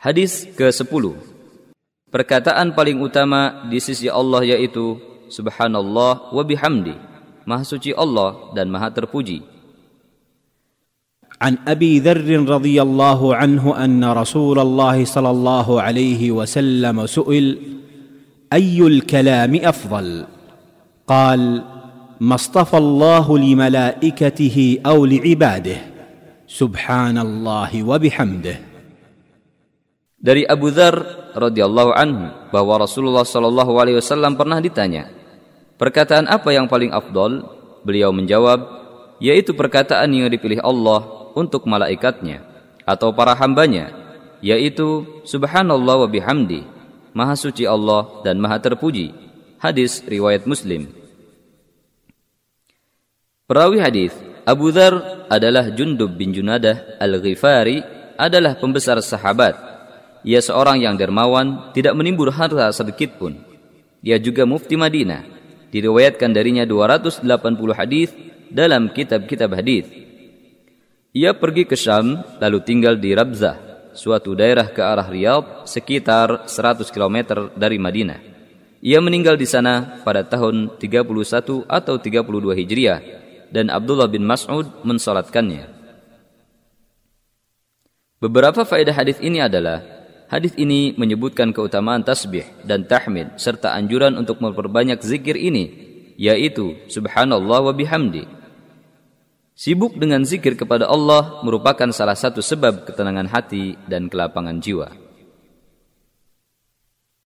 Hadis ke-10 Perkataan paling utama di sisi Allah yaitu Subhanallah wa bihamdi Maha suci Allah dan maha terpuji. عن ابي ذر رضي الله عنه ان رسول الله صلى الله عليه وسلم سئل اي الكلام افضل قال ما اصطفى الله لملائكته أو لعباده سبحان الله وبحمده Dari Abu Dzar radhiyallahu anhu bahwa Rasulullah shallallahu alaihi wasallam pernah ditanya, "Perkataan apa yang paling afdol?" Beliau menjawab, "Yaitu perkataan yang dipilih Allah untuk malaikatnya atau para hambanya, yaitu Subhanallah wa bihamdi, Maha suci Allah dan Maha terpuji." Hadis riwayat Muslim. Perawi hadis Abu Dzar adalah Jundub bin Junadah Al-Ghifari adalah pembesar sahabat ia seorang yang dermawan, tidak menimbul harta sedikit pun. Dia juga mufti Madinah. Diriwayatkan darinya 280 hadis dalam kitab-kitab hadis. Ia pergi ke Syam lalu tinggal di Rabzah, suatu daerah ke arah Riyadh sekitar 100 km dari Madinah. Ia meninggal di sana pada tahun 31 atau 32 Hijriah dan Abdullah bin Mas'ud mensolatkannya. Beberapa faedah hadis ini adalah Hadis ini menyebutkan keutamaan tasbih dan tahmid serta anjuran untuk memperbanyak zikir ini, yaitu subhanallah wa bihamdi. Sibuk dengan zikir kepada Allah merupakan salah satu sebab ketenangan hati dan kelapangan jiwa.